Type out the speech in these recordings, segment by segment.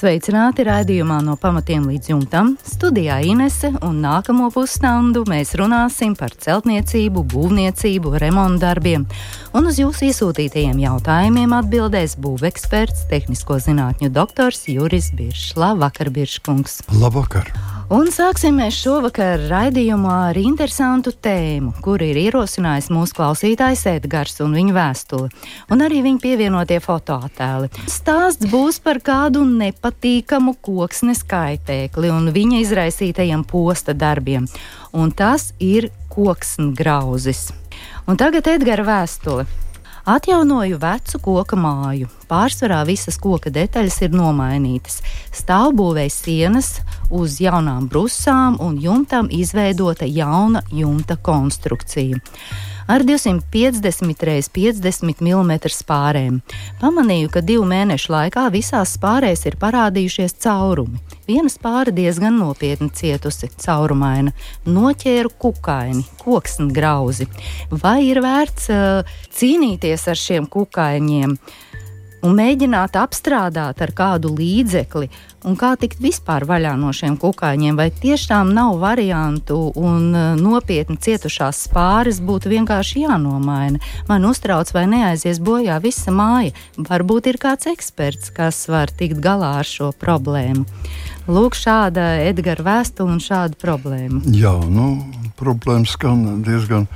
Sveicināti raidījumā no pamatiem līdz jumtam. Studijā Inese un nākamo pusstundu mēs runāsim par celtniecību, būvniecību, remontu darbiem. Un uz jūsu iesūtītajiem jautājumiem atbildēs būveksperts, tehnisko zinātņu doktors Juris Biršs. Labvakar, Birškungs! Labvakar! Un sāksim mēs šovakar raidījumu ar interesantu tēmu, kur ir ierosinājis mūsu klausītājs Edgars un viņa vēstuli, un arī viņa pievienotie fotoattēli. Stāsts būs par kādu nepatīkamu koksnes kaitēkli un viņa izraisītajiem posta darbiem, un tas ir koksnes grauzis. Un tagad Edgara vēstule. Atjaunoju vecu koka māju. Pārsvarā visas koka detaļas ir nomainītas. Stāvbūvēja sienas uz jaunām brusām un jumtam izveidota jauna jumta konstrukcija ar 250 x 50 mm spārēm. Pamanīju, ka divu mēnešu laikā visās spārēs ir parādījušies caurumi. Viena spāra diezgan nopietni cietusi, caurumaina, noķēru kukaini, koksni grauzi. Vai ir vērts uh, cīnīties ar šiem kukaiņiem? Un mēģināt apstrādāt ar kādu līdzekli, un kā tikt vispār vaļā no šiem kukaiņiem, vai tiešām nav variantu un e, nopietni cietušās spāres būtu vienkārši jānomaina. Man uztrauc, vai neaizies bojā visa māja. Varbūt ir kāds eksperts, kas var tikt galā ar šo problēmu. Lūk, šāda Edgara vēstule un šāda problēma. Jā, nu, problēma skan diezgan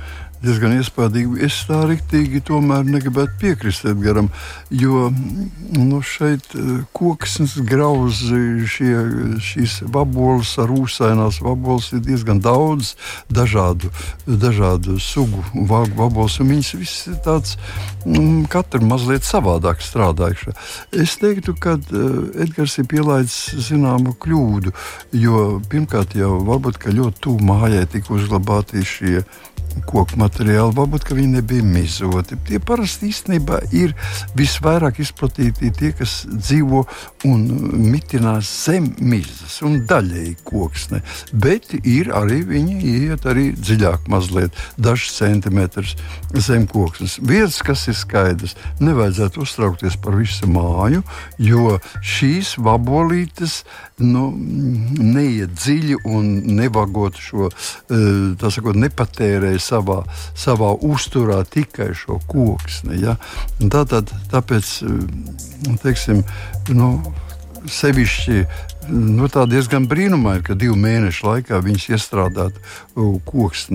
diezgan iespaidīgi. Es tā rīktīgi tomēr negribētu piekrist Edgaram, jo nu, šeit eh, koksnes grauzi, šie, šīs vaboles ar ūsainās vaboles ir diezgan daudz dažādu, dažādu sugu vaboles, un viņas viss ir tāds, mm, katra mazliet savādāk strādājuša. Es teiktu, ka uh, Edgars ir pielaidis zināmu kļūdu, jo pirmkārt jau varbūt, ka ļoti tuvu mājai tika uzglabāti šie koku materiāli, varbūt viņi nebija mizoti. Tie parasti īstenībā ir visvairāk izplatīti tie, kas dzīvo un mitinās zem mizas un daļēji koksne. Bet ir arī viņi iet arī dziļāk, mazliet, dažus centimetrus zem koksnes. Viens, kas ir skaidrs, nevajadzētu uztraukties par visu māju, jo šīs vabolītes nu, neiet dziļi un nevagot šo, tā sakot, nepatērēs savā, savā uzturā tikai šo koksni. Ja? Tātad, tāpēc, eh, teiksim, nu, sevišķi nu, diezgan brīnumaini, ka divu mēnešu laikā viņas iestrādāt koks,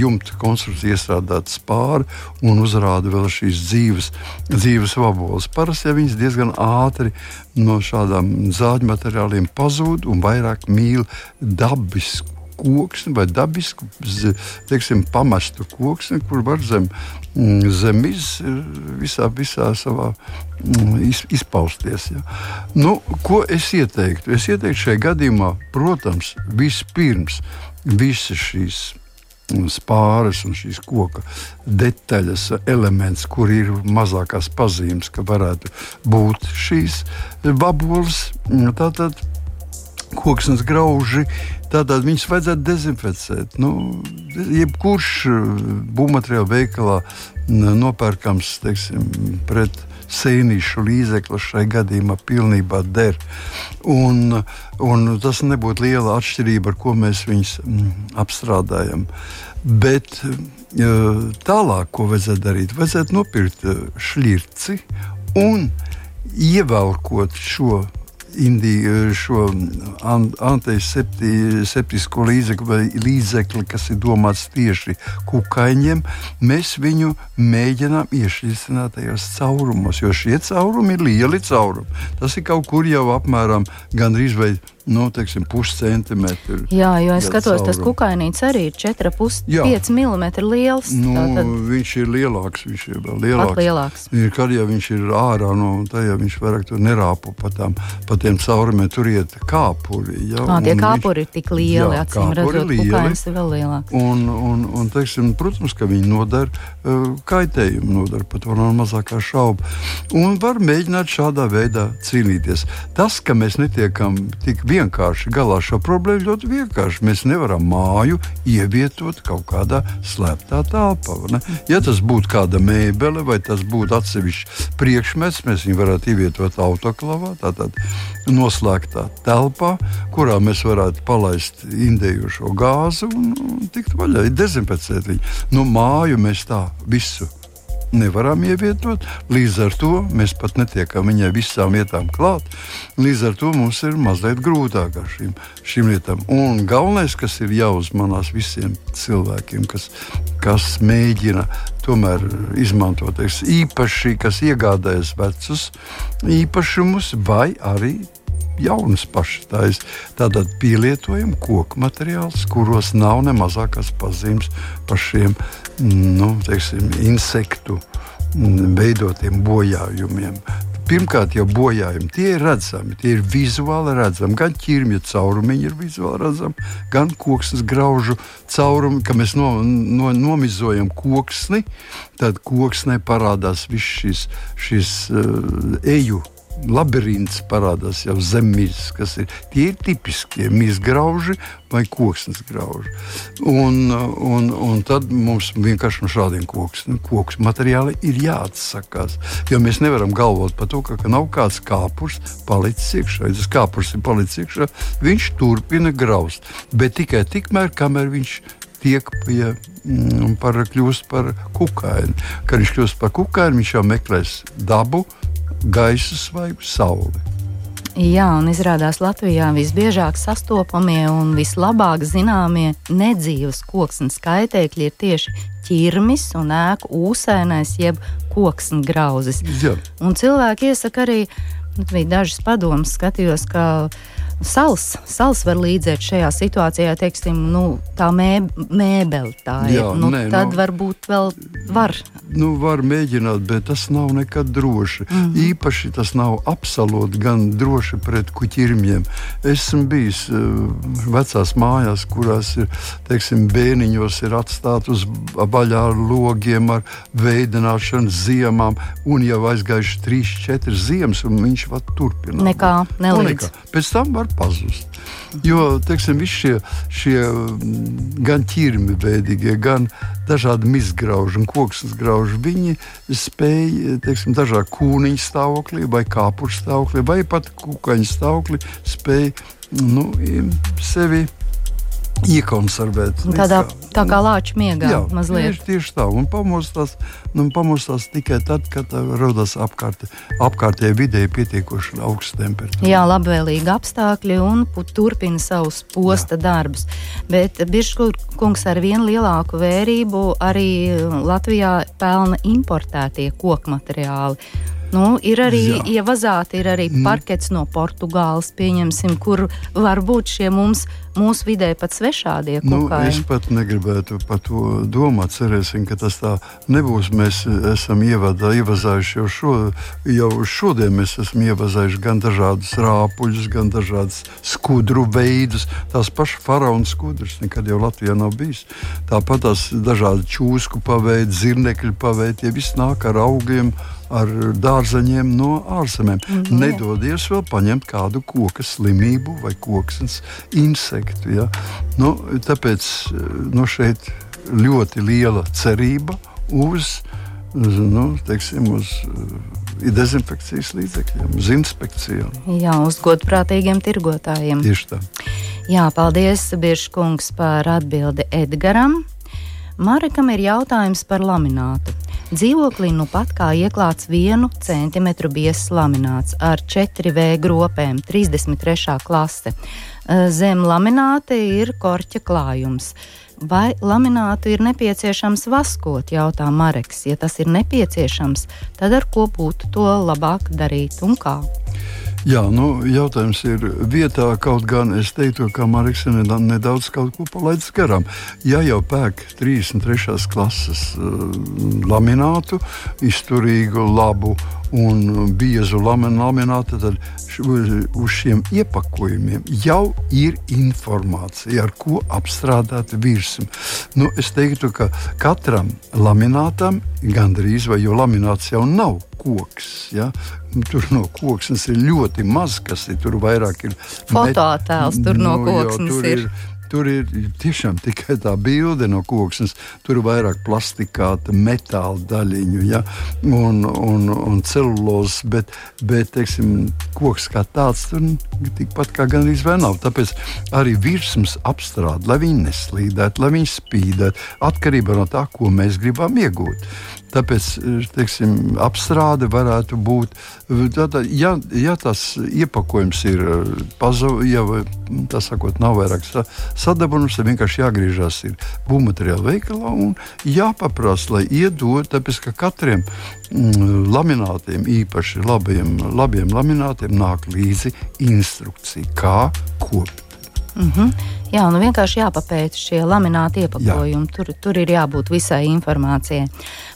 jumta konstrukcija iestrādāt spāri un uzrāda vēl šīs dzīves, dzīves vaboles. Parasti ja viņas diezgan ātri no šādām zāģu materiāliem pazūd un vairāk mīl dabisku koksni vai dabisku, teiksim, pamestu koksni, kur var zem, mm, zem iz, visā, visā savā mm, iz, izpausties. Ja. Nu, ko es ieteiktu? Es ieteiktu šajā gadījumā, protams, vispirms visas šīs mm, spāres un šīs koka detaļas, elements, kur ir mazākās pazīmes, ka varētu būt šīs vaboles. Tātad koksnes grauži, Tātad viņus vajadzētu dezinficēt. Nu, jebkurš uh, būvmateriāla veikalā nopērkams teiksim, pret sēnīšu līdzekli šai gadījumā pilnībā der. Un, un tas nebūtu liela atšķirība, ar ko mēs viņus apstrādājam. Bet uh, tālāk, ko vajadzētu darīt, vajadzētu nopirkt uh, šķirci un ievelkot šo Indiju eh, šo antiseptisko līdzekli vai līdzekli, kas ir domāts tieši kukaiņiem, mēs viņu mēģinām iešķirtināt tajos caurumos, jo šie caurumi ir lieli caurumi. Tas ir kaut kur jau apmēram gandrīz vai nu, teiksim, puscentimetru. Jā, jo es skatos, tas kukainīts arī ir 4,5 mm liels. Nu, tātad... Viņš ir lielāks, viņš ir vēl lielāks. lielāks. Ir, kad ja viņš ir ārā, nu, tad ja viņš vairāk tur nerāpu pa, tām, pa tiem caurumiem, tur iet kāpuri. Ja, Ā, tie kāpuri viņš, ir tik lieli, jā, acīm redzot, kukainis ir vēl lielāks. Un, un, un, teiksim, protams, ka viņi nodara uh, kaitējumu, nodara pat to nav mazākā šauba. Un var mēģināt šādā veidā cīnīties. Tas, ka mēs netiekam tik vienkārši galā ar šo problēmu, ļoti vienkārši. Mēs nevaram māju ievietot kaut kādā slēptā telpā. Ja tas būtu kāda mēbele vai tas būtu atsevišķs priekšmets, mēs viņu varētu ievietot autoklavā, tātad noslēgtā telpā, kurā mēs varētu palaist indējošo gāzi un, un tikt vaļā, dezinficēt viņu. Nu, māju mēs tā visu nevaram ievietot. Līdz ar to mēs pat netiekam viņai visām vietām klāt. Līdz ar to mums ir mazliet grūtāk ar šīm, šīm lietām. Un galvenais, kas ir jāuzmanās visiem cilvēkiem, kas, kas mēģina tomēr izmantot teiks, īpaši, kas iegādājas vecus īpašumus vai arī jaunus pašstājas. Tātad pielietojam koku materiālus, kuros nav ne mazākās pazīmes par šiem nu, teiksim, insektu veidotiem bojājumiem. Pirmkārt, jau bojājumi tie ir redzami, tie ir vizuāli redzami. Gan ķīmija caurumiņi ir vizuāli redzami, gan koksnes graužu caurumi, kad mēs no, no, nomizojam koksni, tad koksnē parādās viss šis, šis uh, eju labirints parādās jau zem mizas, kas ir tie ir tipiskie mizgrauži vai koksnes grauži. Un, un, un tad mums vienkārši no šādiem koksnes koks materiāli ir jāatsakās. Jo mēs nevaram galvot par to, ka, ka nav kāds kāpurs palicis iekšā. Ja tas kāpurs ir palicis iekšā, viņš turpina graust. Bet tikai tikmēr, kamēr viņš tiek pie mm, par, kļūst par kukaini. Kad viņš kļūst par kukaini, viņš jau meklēs dabu, gaisu vai sauli. Jā, un izrādās Latvijā visbiežāk sastopamie un vislabāk zināmie nedzīvas koksnes kaitēkļi ir tieši ķirmis un ēku ūsēnais, jeb koksnes grauzes. Jā. Un cilvēki iesaka arī, nu, bija dažas padomas, skatījos, ka Sals, sals var līdzēt šajā situācijā, teiksim, nu, tā mē, mēbele. Tā ir. Jā, nu, nē, tad nu, varbūt vēl var. Nu, var mēģināt, bet tas nav nekad droši. Mm -hmm. Īpaši tas nav absolūti gan droši pret kuģirmiem. Esmu bijis uh, vecās mājās, kurās ir, teiksim, bēniņos ir atstāti uz vaļā ar logiem, ar veidināšanu ziemām, un jau aizgājuši trīs, četras ziemas, un viņš var turpināt. Nekā, nelīdz. Nekā. Pēc tam var pazust. Jo teiksim, šie, šie mm, gan ķirmi veidīgie, gan dažādi mizgrauži un koksnes grauži, viņi spēj teiksim, dažādā kūniņa stāvoklī, vai kāpuļu stāvoklī, vai pat kukaiņa stāvoklī, spēj nu, sevi iekonservēt. Tādā tā kā lāča miegā jā, mazliet. Tieši, tieši tā, un pamostās, nu, pamostās tikai tad, kad uh, rodas apkārt, apkārtējai vidē pietiekoši augsts temperatūra. Jā, labvēlīgi apstākļi un turpina savus posta jā. darbus. Bet Biržkungs ar vien lielāku vērību arī Latvijā pelna importētie koku materiāli. Nu, ir arī Jā. ievazāti, ir arī mm. parkets no Portugāles, pieņemsim, kur var būt šie mums, mūsu vidē pat svešādie kukaiņi. Nu, es pat negribētu par to domāt. Cerēsim, ka tas tā nebūs. Mēs esam ievadā, ievazājuši jau, šo, jau šodien. Mēs esam ievazājuši gan dažādus rāpuļus, gan dažādus skudru veidus. Tās pašas faraona skudras nekad jau Latvijā nav bijis. Tāpat tās dažādi čūsku paveidi, zirnekļu paveidi, tie visi nāk ar augiem ar dārzeņiem no ārzemēm. Mm, Nedodies vēl paņemt kādu koku slimību vai koksnes insektu. Ja? Nu, tāpēc nu, šeit ļoti liela cerība uz, nu, teiksim, uz dezinfekcijas līdzekļiem, uz inspekcijām. Jā, uz godprātīgiem tirgotājiem. Tieši tā. Jā, paldies, Biržkungs, par atbildi Edgaram. Marekam ir jautājums par laminātu. Dzīvoklī nu pat kā ieklāts vienu centimetru biezs lamināts ar 4V gropēm, 33. klase. Zem lamināta ir korķa klājums. Vai laminātu ir nepieciešams vaskot, jautā Mareks. Ja tas ir nepieciešams, tad ar ko būtu to labāk darīt un kā? Jā, nu, jautājums ir vietā, kaut gan es teiktu, ka Marks ir nedaudz palaidis garām. Ja jau pērk 33. klases uh, laminātu, izturīgu, labu un biezu laminātu, tad uz šiem iepakojumiem jau ir informācija, ar ko apstrādāt virsmu. Nu, es teiktu, ka katram laminātam gandrīz vai jo lamināts jau nav koks. Ja? Tur no koksnes ir ļoti maz, kas ir. Tur vairāk ir fototēls, tur no nu, koksnes jo, tur ir. ir Tur ir tiešām tikai tā bilde no koksnes. Tur ir vairāk plastikāta, metāla daļiņu ja? un, un, un celulozes, bet, bet teiksim, koks kā tāds tur tikpat kā gan arī nav. Tāpēc arī virsmas apstrāde, lai viņi neslīdētu, lai viņi spīdētu, atkarībā no tā, ko mēs gribam iegūt. Tāpēc teiksim, apstrāde varētu būt. Tātad, ja, ja tas iepakojums ir pazudis, ja tas sakot, nav vairāk sadabūjums, tad vienkārši jāgriežas būvmateriāla veikalā un jāpaprasa, lai iedod. Tāpēc ka katriem mm, laminātiem, īpaši labiem, labiem laminātiem, nāk līdzi instrukcija, kā kopt. Mm -hmm. Jā, nu vienkārši jāpapēta šie lamināti iepakojumi. Jā. Tur, tur ir jābūt visai informācijai.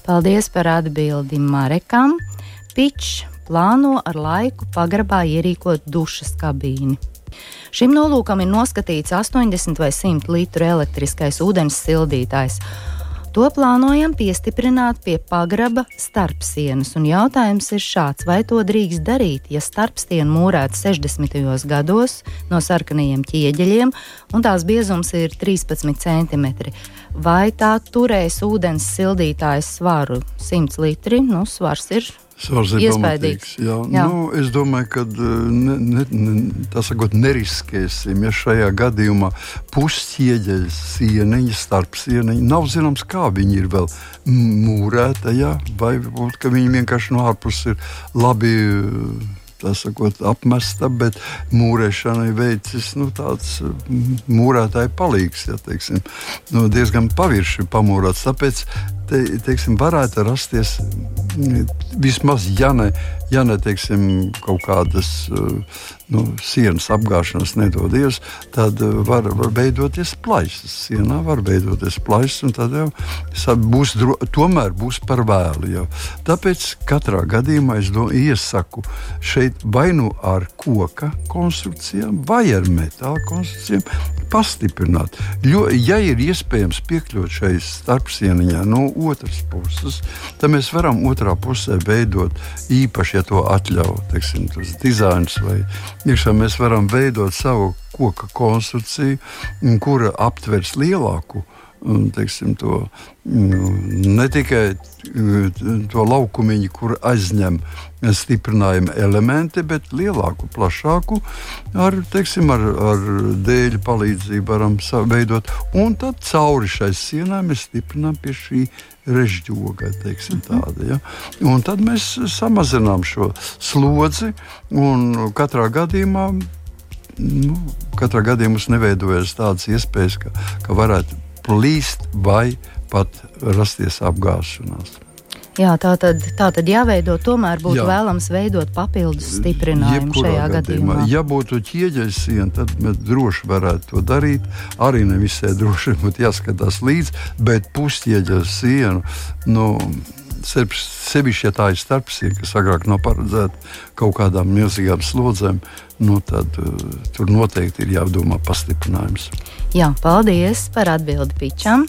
Paldies par atbildi Marekam. Pičs plāno ar laiku pagrabā ierīkot dušas kabīni. Šim nolūkam ir noskatīts 80 vai 100 litru elektriskais ūdens sildītājs. To plānojam piestiprināt pie pagraba starpsienas, un jautājums ir šāds, vai to drīkst darīt, ja starpstiena mūrēta 60. gados no sarkanajiem ķieģeļiem, un tās biezums ir 13 cm. Vai tā turēs ūdens sildītājas svaru 100 litri? Nu, svars ir Svars ir pamatīgs. Jā. Jā. Nu, es domāju, ka eh, ne, ne, ne, sakot, neriskēsim, ja šajā gadījumā pusķieģeļa sieniņa, starp sieniņa nav zināms, kā viņi ir vēl mūrēta, ja? vai varbūt viņi vienkārši no ārpuses ir labi sakot, apmesta, bet mūrēšanai veicis nu, tāds mūrētāja palīgs, ja teiksim, nu, diezgan pavirši pamūrāts. Tāpēc te, teiksim, varētu rasties vismaz, ja ne, ja ne teiksim, kaut kādas nu, sienas apgāšanas nedodies, tad var, var veidoties plaisas. Sienā var veidoties plaisas, un tad jau būs, tomēr būs par vēlu. Jau. Tāpēc katrā gadījumā es do, iesaku šeit vai nu ar koka konstrukcijām, vai ar metāla konstrukcijām pastiprināt. Jo, ja ir iespējams piekļūt šai starpsieniņā no otras puses, tad mēs varam otrā pusē veidot īpaši, ja to atļauj, teiksim, tas dizains vai iekšā mēs varam veidot savu koka konstrukciju, kura aptvers lielāku teiksim, to, ne tikai to laukumu, kur aizņem stiprinājuma elementi, bet lielāku, plašāku, ar, teiksim, ar, ar dēļu palīdzību varam veidot. Un tad cauri šai sienai mēs stiprinām pie šī režģoga. Tāda, ja? Un tad mēs samazinām šo slodzi un katrā gadījumā. Nu, katrā gadījumā mums neveidojas tādas iespējas, ka, ka varētu plīst vai pat rasties apgāšanās. Jā, tā tad, tā tad jāveido, tomēr būtu Jā. vēlams veidot papildus stiprinājumu Jebkurā šajā gadījumā. gadījumā. Ja būtu ķieģeļa siena, tad mēs droši varētu to darīt. Arī ne visai droši būtu jāskatās līdzi, bet pusķieģeļa sienu. Nu, Sevišķi, ja tā ir starpsiena, kas agrāk nav paredzēta kaut kādām milzīgām slodzēm, nu tad uh, tur noteikti ir jādomā pastiprinājums. Jā, paldies par atbildi Pičam.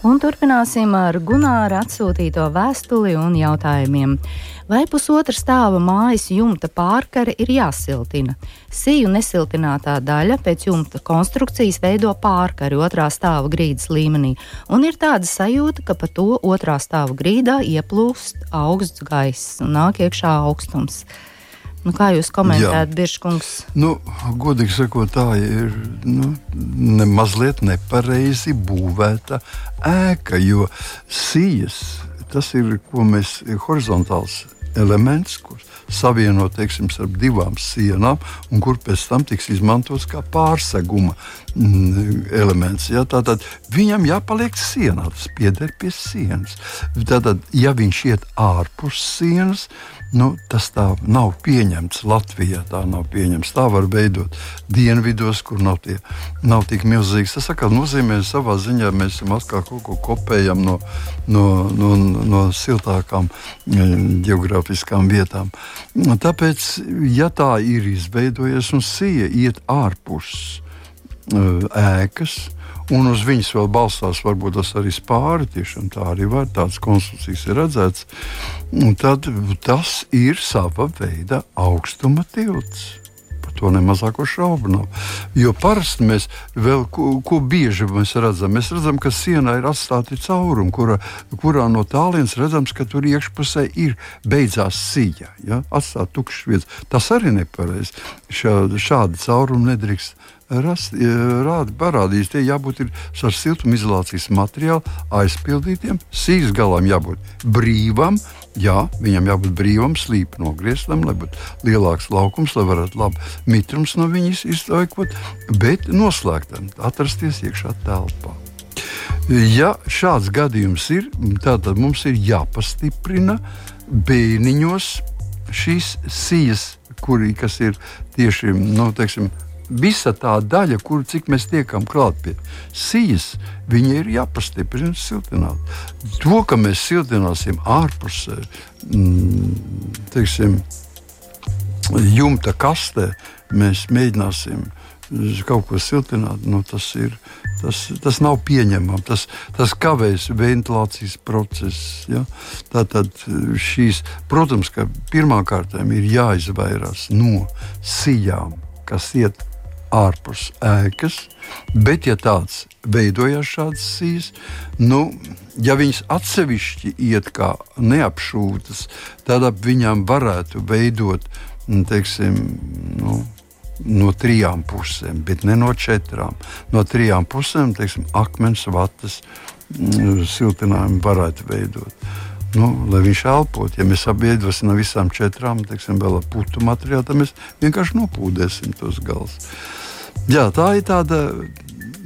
Un turpināsim ar Gunāra atsūtīto vēstuli un jautājumiem. Vai pusotra stāva mājas jumta pārkare ir jāsiltina? Sīju nesiltinātā daļa pēc jumta konstrukcijas veido pārkari otrā stāva grīdas līmenī, un ir tāda sajūta, ka pa to otrā stāva grīdā ieplūst augsts gaiss un nāk iekšā augstums. Nu, kā jūs komentējat, Biržkungs? Nu, godīgi sakot, tā ir nu, ne mazliet nepareizi būvēta ēka, jo sijas tas ir, mēs horizontāls elements, kurš savieno teiksim, starp divām sienām, un kur pēc tam tiks izmantots kā pārseguma mm, elements. Ja? Tātad viņam jāpaliek sienā, tas pieder pie sienas. Tātad, ja viņš iet ārpus sienas, Nu, tas tā nav pieņemts Latvijā. Tā nav pieņemts. Tā var veidot dienvidos, kur nav, tie, nav tik milzīgs. Tas atkal nozīmē, ka savā ziņā mēs atkal kaut ko kopējam no, no, no, no siltākām geogrāfiskām vietām. Tāpēc, ja tā ir izveidojies un sija iet ārpus ēkas, un uz viņas vēl balstās varbūt tas arī spāri. Tiešām tā arī var, tādas konstrukcijas ir redzētas. Tad tas ir sava veida augstuma tilts. Par to nemazāko šaubu nav. Jo parasti mēs vēl ko, ko bieži mēs redzam, mēs redzam, ka sienā ir atstāti caurumi, kura, kurā no tālienes redzams, ka tur iekšpusē ir beidzās sija. Ja? Atstāt tukšas vietas. Tas arī nepareizi. Šā, šādi caurumi nedrīkst rast, rādi, parādīs, tie jābūt ar siltumizolācijas materiālu aizpildītiem. Sīgas galam jābūt brīvam, jā, viņam jābūt brīvam, slīpam nogrieztam, lai būtu lielāks laukums, lai varētu labi mitrums no viņas iztaigot, bet noslēgtam, atrasties iekšā telpā. Ja šāds gadījums ir, tad mums ir jāpastiprina bēniņos šīs sijas, kuri, kas ir tieši nu, teiksim, visa tā daļa, kur cik mēs tiekam klāt pie sijas, viņa ir jāpastiprina, siltināt. To, ka mēs siltināsim ārpusē, mm, teiksim, jumta kastē, mēs mēģināsim kaut ko siltināt, nu, tas, ir, tas, tas nav pieņemami. Tas, tas kavēs ventilācijas procesu. Ja? Tātad šīs, protams, ka pirmkārt ir jāizvairās no sijām, kas iet ārpus ēkas, bet, ja tāds veidojas šāds sīs, nu, ja viņas atsevišķi iet kā neapšūtas, tad ap viņām varētu veidot nu, teiksim, nu, no trijām pusēm, bet ne no četrām. No trijām pusēm, teiksim, akmens vatas mm, siltinājumu varētu veidot nu, lai viņš elpotu. Ja mēs apvienosim no visām četrām, teiksim, vēl ar putu materiālu, tad mēs vienkārši nopūdēsim tos galus. Jā, tā ir tāda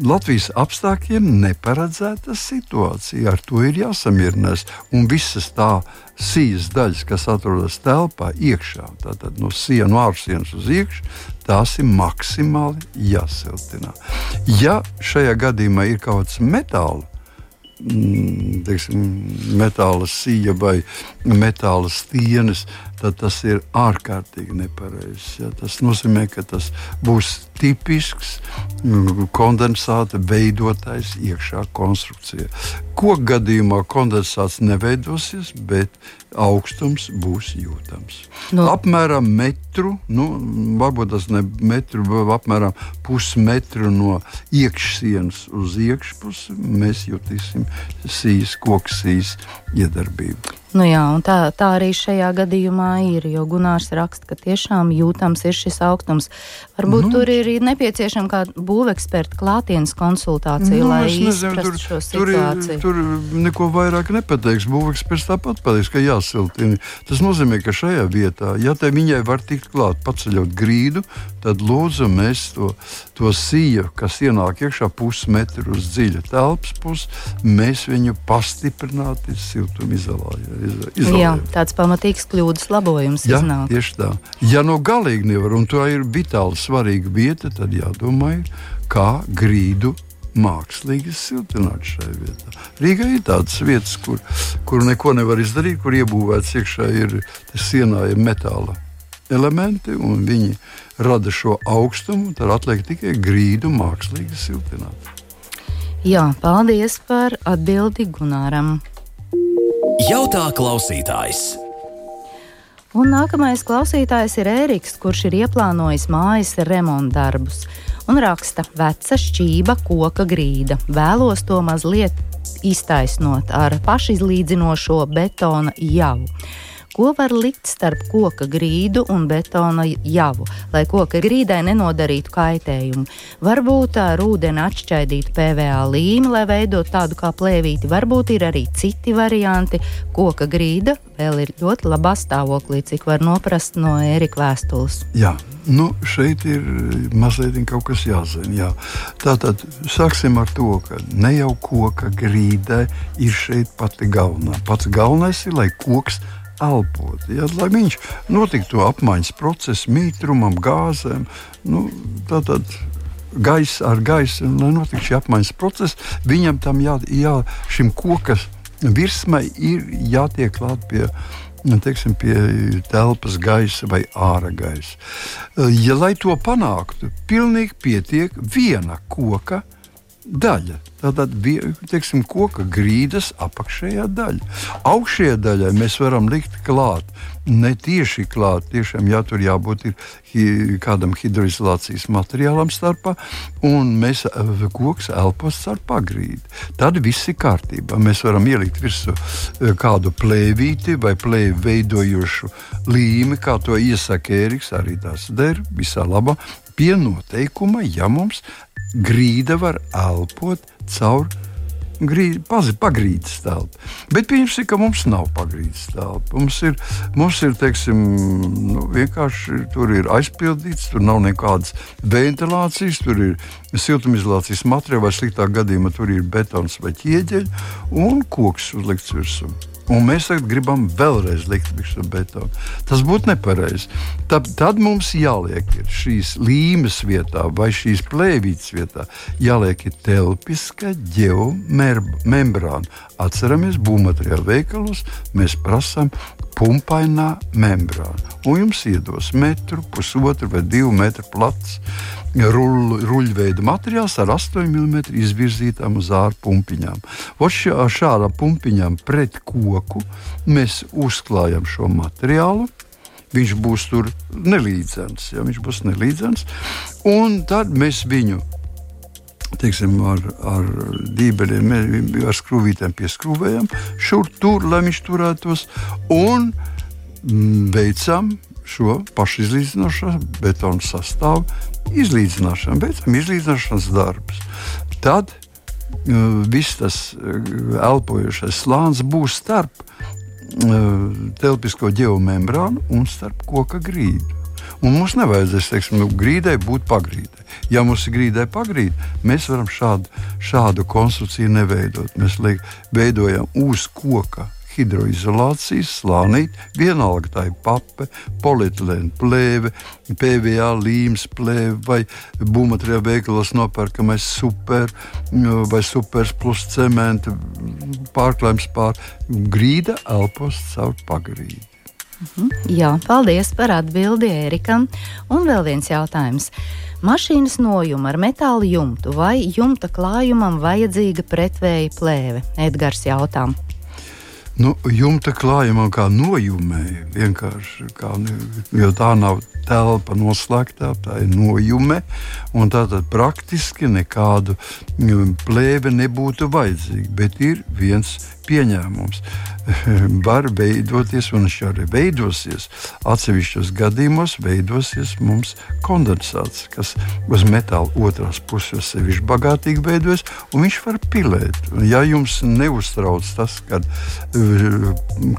Latvijas apstākļiem neparedzēta situācija. Ar to ir jāsamierinās. Un visas tā sijas daļas, kas atrodas telpā, iekšā, tātad no sienas, ārsienas uz iekšā, tās ir maksimāli jāsiltina. Ja šajā gadījumā ir kaut kāds metāls, teiksim, metāla sija vai metāla stienes, tad tas ir ārkārtīgi nepareizs. Ja? Tas nozīmē, ka tas būs tipisks mm, kondensāta veidotais iekšā konstrukcijā. Koku gadījumā kondensāts neveidosies, bet augstums būs jūtams. No. Apmēram metru, nu, varbūt tas ne metru, bet apmēram pusmetru no iekšsienas uz iekšpusi mēs jutīsim sijas, koksīs iedarbību. Nu jā, tā, tā arī šajā gadījumā ir, jo Gunārs raksta, ka tiešām jūtams ir šis augstums. Varbūt nu, tur ir nepieciešama kāda būveksperta klātienes konsultācija, nu, lai izprastu šo situāciju. Tur, tur neko vairāk nepateiks. Būveksperts tāpat pateiks, ka jāsiltina. Tas nozīmē, ka šajā vietā, ja te viņai var tikt klāt paceļot grīdu, tad lūdzu mēs to, to siju, kas ienāk iekšā pusmetru uz dziļa telpas pusi, mēs viņu pastiprināti siltumizolējam izolējam. Jā, tāds pamatīgs kļūdas labojums. Jā, iznāk. tieši tā. Ja no galīgi nevar, un tā ir vitāli svarīga vieta, tad jādomā, kā grīdu mākslīgi siltināt šajā vietā. Rīgā ir tādas vietas, kur, kur neko nevar izdarīt, kur iebūvēts iekšā ir sienā ir metāla elementi, un viņi rada šo augstumu. Tad atliek tikai grīdu mākslīgi siltināt. Jā, paldies par atbildi Gunāram. Jautā klausītājs. Un nākamais klausītājs ir Ēriks, kurš ir ieplānojis mājas remontdarbus un raksta veca šķība koka grīda. Vēlos to mazliet iztaisnot ar pašizlīdzinošo betona javu. Ko var likt starp koka grīdu un betona javu, lai koka grīdai nenodarītu kaitējumu? Varbūt ar ūdeni atšķaidīt PVA līmi, lai veidot tādu kā plēvīti. Varbūt ir arī citi varianti. Koka grīda vēl ir ļoti labā stāvoklī, cik var noprast no Erika vēstules. Jā. Nu, šeit ir mazliet kaut kas jāzina. Jā. Tātad sāksim ar to, ka ne jau koka grīdai ir šeit pati galvenā. Pats galvenais ir, lai koks elpot. Ja, lai viņš notiktu apmaiņas process, mītrumam, gāzēm, nu, tātad gaisa ar gaisu, lai notiktu šī apmaiņas process, viņam tam jā, jā šim kokas virsmai ir jātiek klāt pie. Teiksim, pie telpas gaisa vai ārā gaisa. Ja, lai to panāktu, pilnīgi pietiek viena koka daļa. Tātad teiksim, koka grīdas apakšējā daļa. Augšējā daļā mēs varam likt klāt. Ne tieši klāt, tiešām jā, tur jābūt ir kādam hidroizolācijas materiālam starpā, un mēs eh, koks elpos ar pagrīdi. Tad viss ir kārtībā. Mēs varam ielikt virsū eh, kādu plēvīti vai plēvi veidojošu līmi, kā to iesaka Ēriks, arī tas der visā labā. Pie noteikuma, ja mums grīda var elpot caur pagrīdes telpu. Bet pieņemsim, ka mums nav pagrīdes telpa. Mums ir, mums ir teiksim, nu, vienkārši tur ir aizpildīts, tur nav nekādas ventilācijas, tur ir siltumizolācijas materiāli, vai sliktā gadījumā tur ir betons vai ķieģeļi un koks uzlikts virsū. Un mēs tagad gribam vēlreiz likt virsmu betonu. Tas būtu nepareizi. Tad, tad mums jāliek šīs līmes vietā vai šīs plēvītes vietā, jāliek telpiska geomembrāna. Atceramies, būvmateriālu veikalos mēs prasām pumpainā membrāna. Un jums iedos metru, pusotru vai divu metru plats ruļveida materiāls ar 8 mm izvirzītām uz ārā pumpiņām. Ar šādām pumpiņām pret koku mēs uzklājam šo materiālu. Viņš būs tur nelīdzens, ja viņš būs nelīdzens, un tad mēs viņu teiksim, ar, ar dībeļiem, ar skrūvītēm pieskrūvējam, šur tur, lai viņš turētos, un beidzam šo pašizlīdzinošo betonu sastāvu izlīdzināšanu, beidzam izlīdzināšanas darbus. Tad uh, viss tas uh, elpojošais slānis būs starp telpisko geomembrānu un starp koka grīdu. Un mums nevajadzēs, teiksim, nu, grīdai būt pagrīdai. Ja mums ir grīdai pagrīde, mēs varam šādu, šādu konstrukciju neveidot. Mēs liek, veidojam uz koka hidroizolācijas slānīt, vienalga tā ir pape, polietilēna plēve, PVA līmes plēve vai būvmateriāla veikalos nopērkamais super vai supers plus cementa pārklājums pār grīda elpos caur pagrīdi. Mhm. Jā, paldies par atbildi Ērikam. Un vēl viens jautājums. Mašīnas nojuma ar metāla jumtu vai jumta klājumam vajadzīga pretvēja plēve? Edgars jautā. Nu, jumta klājumā kā nojumēja vienkārši, kā, jo tā nav telpa noslēgtā, tā ir nojume. Tātad praktiski nekādu mm, plēve nebūtu vajadzīga. Bet ir viens pieņēmums. Var veidoties, un viņš arī veidosies. Atsevišķos gadījumos veidosies mums kondensāts, kas uz metāla otrās puses sevišķi bagātīgi veidojas, un viņš var pilēt. Ja jums neuztrauc tas, ka eh,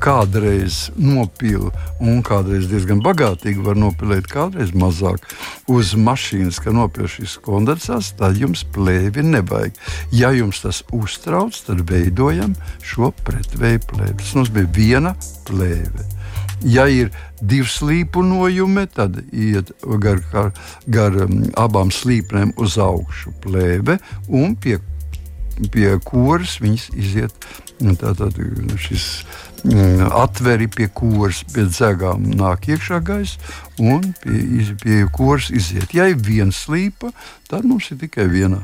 kādreiz nopila un kādreiz diezgan bagātīgi var nopilēt, kādreiz mazāk uz mašīnas, ka nopirkt šis kondensāts, tad jums plēvi nevajag. Ja jums tas uztrauc, tad veidojam šo pretvēju plēvi. Tas mums bija viena plēve. Ja ir divi slīpu nojumi, tad iet gar, gar, gar um, abām slīpnēm uz augšu plēve un pie, pie kuras viņas iziet. Tātad šis Mm, atveri pie kūras, pie dzegām nāk iekšā gaisa un pie, pie kūras iziet. Ja ir viena slīpa, tad mums ir tikai viena,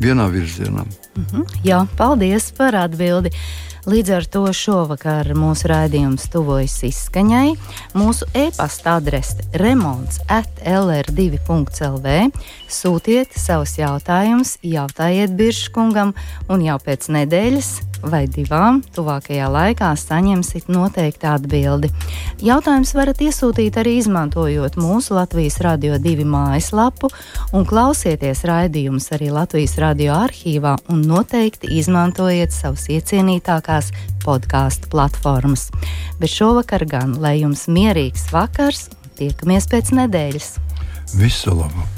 vienā virzienā. Mm -hmm. Jā, paldies par atbildi. Līdz ar to šovakar mūsu raidījums tuvojas izskaņai. Mūsu e-pasta adrese remonds at lr2.lv. Sūtiet savus jautājumus, jautājiet Birškungam, un jau pēc nedēļas vai divām tuvākajā laikā saņemsiet noteikti atbildi. Jautājums varat iesūtīt arī izmantojot mūsu Latvijas Radio 2 mājaslapu un klausieties raidījumus arī Latvijas radio arhīvā un noteikti izmantojiet savus iecienītākās podkāstu platformas. Bet šovakar gan lai jums mierīgs vakars tiekamies pēc nedēļas. Visu labu!